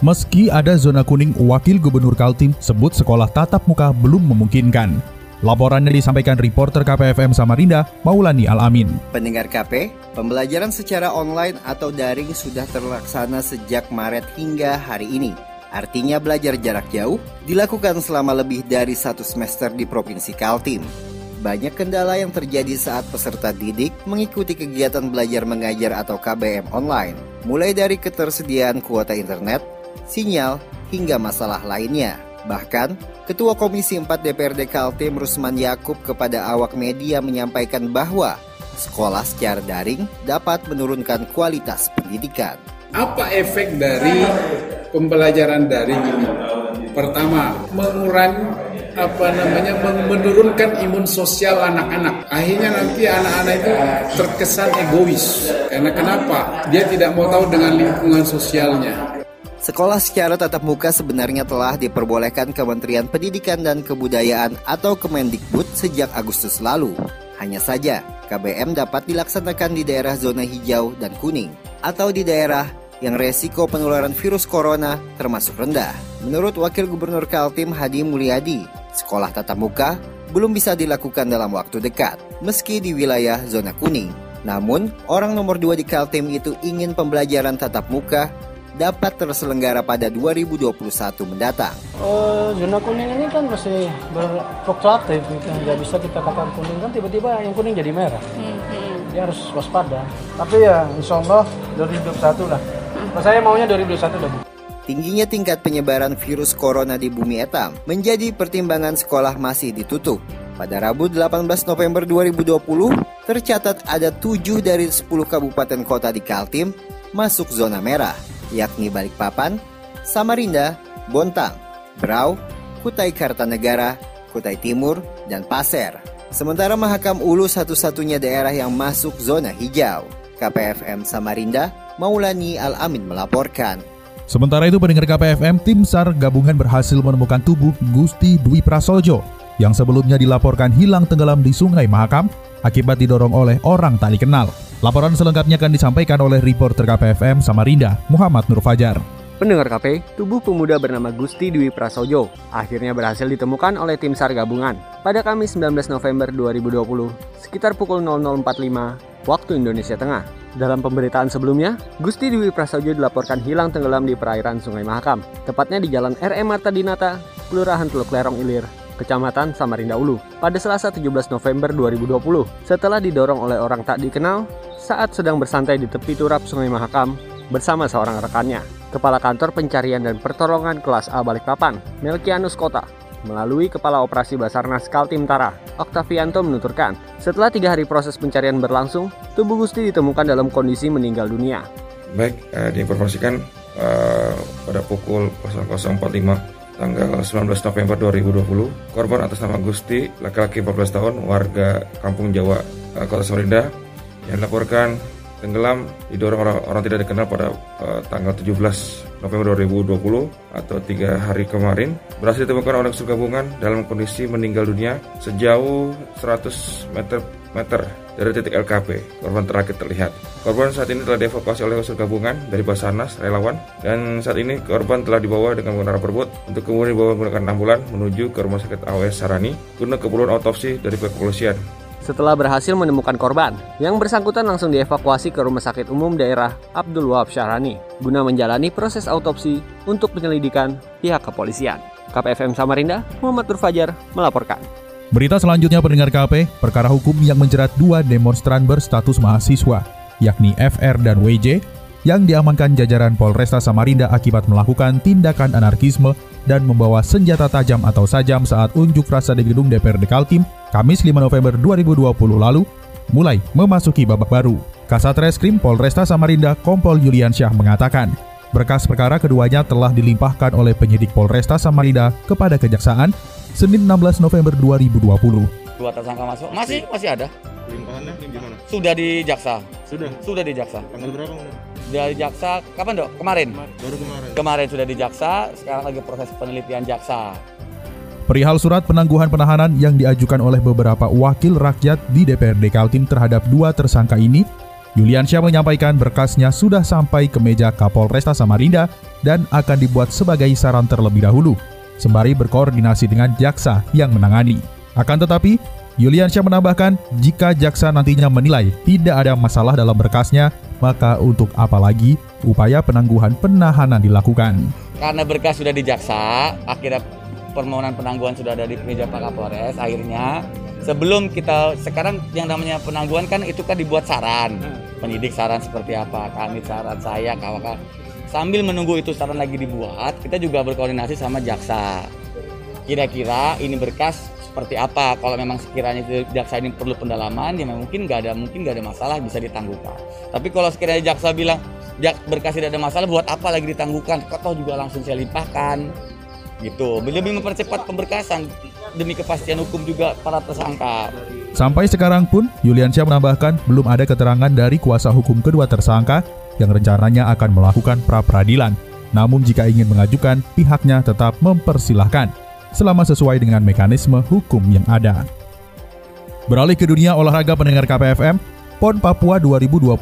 meski ada zona kuning, Wakil Gubernur Kaltim sebut sekolah tatap muka belum memungkinkan. Laporannya disampaikan reporter KPFM Samarinda, Maulani Alamin. Pendengar KP, pembelajaran secara online atau daring sudah terlaksana sejak Maret hingga hari ini. Artinya belajar jarak jauh dilakukan selama lebih dari satu semester di Provinsi Kaltim. Banyak kendala yang terjadi saat peserta didik mengikuti kegiatan belajar mengajar atau KBM online, mulai dari ketersediaan kuota internet, sinyal, hingga masalah lainnya. Bahkan, Ketua Komisi 4 DPRD Kaltim Rusman Yakub kepada awak media menyampaikan bahwa sekolah secara daring dapat menurunkan kualitas pendidikan. Apa efek dari pembelajaran daring ini? Pertama, mengurangi apa namanya menurunkan imun sosial anak-anak. Akhirnya nanti anak-anak itu terkesan egois. Karena kenapa? Dia tidak mau tahu dengan lingkungan sosialnya. Sekolah secara tatap muka sebenarnya telah diperbolehkan Kementerian Pendidikan dan Kebudayaan atau Kemendikbud sejak Agustus lalu. Hanya saja, KBM dapat dilaksanakan di daerah zona hijau dan kuning atau di daerah yang resiko penularan virus corona termasuk rendah. Menurut Wakil Gubernur Kaltim Hadi Mulyadi, sekolah tatap muka belum bisa dilakukan dalam waktu dekat, meski di wilayah zona kuning. Namun, orang nomor dua di Kaltim itu ingin pembelajaran tatap muka dapat terselenggara pada 2021 mendatang. Uh, zona kuning ini kan masih berfluktuatif, gitu. nggak bisa kita katakan kuning kan tiba-tiba yang kuning jadi merah. Hmm. Dia harus waspada. Tapi ya insya Allah 2021 lah. Hmm. Saya maunya 2021 udah Tingginya tingkat penyebaran virus corona di bumi etam menjadi pertimbangan sekolah masih ditutup. Pada Rabu 18 November 2020, tercatat ada 7 dari 10 kabupaten kota di Kaltim masuk zona merah yakni Balikpapan, Samarinda, Bontang, Berau, Kutai Kartanegara, Kutai Timur, dan Pasir. Sementara Mahakam Ulu satu-satunya daerah yang masuk zona hijau. KPFM Samarinda, Maulani Al-Amin melaporkan. Sementara itu pendengar KPFM, tim SAR gabungan berhasil menemukan tubuh Gusti Dwi Prasoljo yang sebelumnya dilaporkan hilang tenggelam di Sungai Mahakam akibat didorong oleh orang tak dikenal. Laporan selengkapnya akan disampaikan oleh reporter KPFM Samarinda, Muhammad Nur Fajar. Pendengar KP, tubuh pemuda bernama Gusti Dwi Prasojo akhirnya berhasil ditemukan oleh tim SAR gabungan pada Kamis 19 November 2020 sekitar pukul 00.45 waktu Indonesia Tengah. Dalam pemberitaan sebelumnya, Gusti Dwi Prasojo dilaporkan hilang tenggelam di perairan Sungai Mahakam, tepatnya di Jalan RM Marta Dinata, Kelurahan Teluk Lerong Ilir, Kecamatan Samarinda Ulu, pada Selasa 17 November 2020 setelah didorong oleh orang tak dikenal saat sedang bersantai di tepi turap Sungai Mahakam bersama seorang rekannya. Kepala Kantor Pencarian dan Pertolongan Kelas A Balikpapan, Melkianus Kota, melalui Kepala Operasi Basarnas Kaltim Tara, Oktavianto menuturkan, setelah tiga hari proses pencarian berlangsung, tubuh Gusti ditemukan dalam kondisi meninggal dunia. Baik, eh, diinformasikan eh, pada pukul 0045 tanggal 19 November 2020. Korban atas nama Gusti, laki-laki 14 tahun, warga Kampung Jawa, eh, Kota Samarinda, yang dilaporkan tenggelam didorong orang, orang tidak dikenal pada uh, tanggal 17 November 2020 atau tiga hari kemarin berhasil ditemukan oleh gabungan dalam kondisi meninggal dunia sejauh 100 meter meter dari titik LKP. Korban terakhir terlihat. Korban saat ini telah dievakuasi oleh unsur gabungan dari Basarnas, relawan, dan saat ini korban telah dibawa dengan menggunakan perbut untuk kemudian dibawa menggunakan ambulan menuju ke Rumah Sakit AWS Sarani guna keperluan otopsi dari pihak kepolisian. Setelah berhasil menemukan korban, yang bersangkutan langsung dievakuasi ke Rumah Sakit Umum Daerah Abdul Wahab Syahrani guna menjalani proses autopsi untuk penyelidikan pihak kepolisian. KPFM Samarinda, Muhammad Nur Fajar melaporkan. Berita selanjutnya pendengar KP, perkara hukum yang menjerat dua demonstran berstatus mahasiswa, yakni FR dan WJ, yang diamankan jajaran Polresta Samarinda akibat melakukan tindakan anarkisme dan membawa senjata tajam atau sajam saat unjuk rasa di gedung DPRD Kaltim, Kamis 5 November 2020 lalu, mulai memasuki babak baru. Kasat Reskrim Polresta Samarinda Kompol Yulian Syah mengatakan, Berkas perkara keduanya telah dilimpahkan oleh penyidik Polresta Samarinda kepada Kejaksaan Senin 16 November 2020. Dua tersangka masuk, masih masih ada. Limpahannya gimana? Sudah di jaksa, Sudah. sudah di jaksa. Tanggal berapa? Dari jaksa kapan dok? Kemarin. Baru kemarin. Kemarin sudah di jaksa, sekarang lagi proses penelitian jaksa. Perihal surat penangguhan penahanan yang diajukan oleh beberapa wakil rakyat di DPRD Kaltim terhadap dua tersangka ini, Yuliansyah menyampaikan berkasnya sudah sampai ke meja Kapolresta Samarinda dan akan dibuat sebagai saran terlebih dahulu, sembari berkoordinasi dengan jaksa yang menangani. Akan tetapi, Yuliansyah menambahkan jika jaksa nantinya menilai tidak ada masalah dalam berkasnya, maka untuk apa lagi upaya penangguhan penahanan dilakukan. Karena berkas sudah di jaksa, akhirnya permohonan penangguhan sudah ada di meja Pak Kapolres. Akhirnya sebelum kita sekarang yang namanya penangguhan kan itu kan dibuat saran, penyidik saran seperti apa, kami saran saya, kawan-kawan. Sambil menunggu itu saran lagi dibuat, kita juga berkoordinasi sama jaksa. Kira-kira ini berkas seperti apa? Kalau memang sekiranya itu jaksa ini perlu pendalaman, ya mungkin nggak ada mungkin nggak ada masalah bisa ditangguhkan. Tapi kalau sekiranya jaksa bilang jak berkas tidak ada masalah, buat apa lagi ditangguhkan? Kok toh juga langsung saya limpahkan gitu lebih mempercepat pemberkasan demi kepastian hukum juga para tersangka. Sampai sekarang pun, Yuliansyah menambahkan belum ada keterangan dari kuasa hukum kedua tersangka yang rencananya akan melakukan pra-peradilan. Namun jika ingin mengajukan, pihaknya tetap mempersilahkan selama sesuai dengan mekanisme hukum yang ada. Beralih ke dunia olahraga pendengar KPFM, PON Papua 2021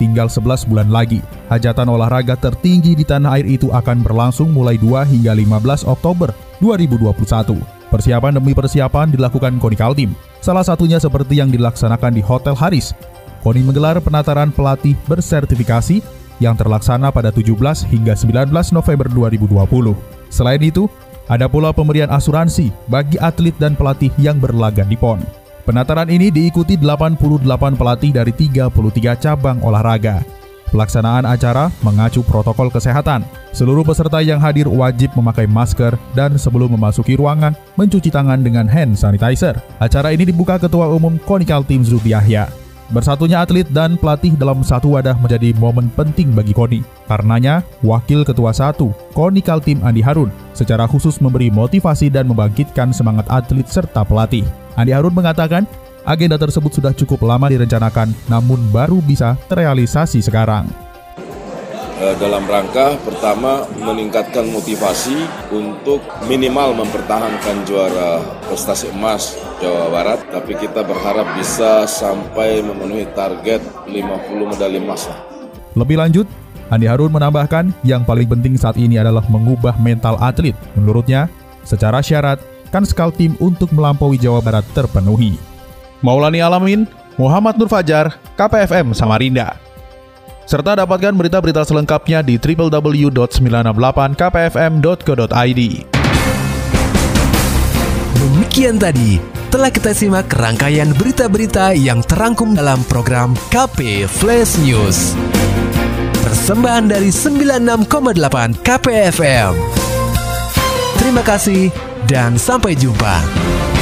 tinggal 11 bulan lagi. Hajatan olahraga tertinggi di tanah air itu akan berlangsung mulai 2 hingga 15 Oktober 2021. Persiapan demi persiapan dilakukan KONI Kaltim. Salah satunya seperti yang dilaksanakan di Hotel Haris. KONI menggelar penataran pelatih bersertifikasi yang terlaksana pada 17 hingga 19 November 2020. Selain itu, ada pula pemberian asuransi bagi atlet dan pelatih yang berlaga di PON. Penataran ini diikuti 88 pelatih dari 33 cabang olahraga. Pelaksanaan acara mengacu protokol kesehatan. Seluruh peserta yang hadir wajib memakai masker dan sebelum memasuki ruangan mencuci tangan dengan hand sanitizer. Acara ini dibuka Ketua Umum Konikal Tim Zubi Yahya. Bersatunya atlet dan pelatih dalam satu wadah menjadi momen penting bagi KONI. Karenanya, Wakil Ketua 1, KONI Kaltim Andi Harun, secara khusus memberi motivasi dan membangkitkan semangat atlet serta pelatih. Andi Harun mengatakan, agenda tersebut sudah cukup lama direncanakan, namun baru bisa terrealisasi sekarang. Dalam rangka pertama meningkatkan motivasi untuk minimal mempertahankan juara prestasi emas Jawa Barat, tapi kita berharap bisa sampai memenuhi target 50 medali emas. Lebih lanjut, Andi Harun menambahkan yang paling penting saat ini adalah mengubah mental atlet. Menurutnya, secara syarat, kan skal tim untuk melampaui Jawa Barat terpenuhi. Maulani Alamin, Muhammad Nur Fajar, KPFM Samarinda. Serta dapatkan berita-berita selengkapnya di www.968kpfm.co.id. Demikian tadi telah kita simak rangkaian berita-berita yang terangkum dalam program KP Flash News. Persembahan dari 96,8 KPFM. Terima kasih dan sampai jumpa.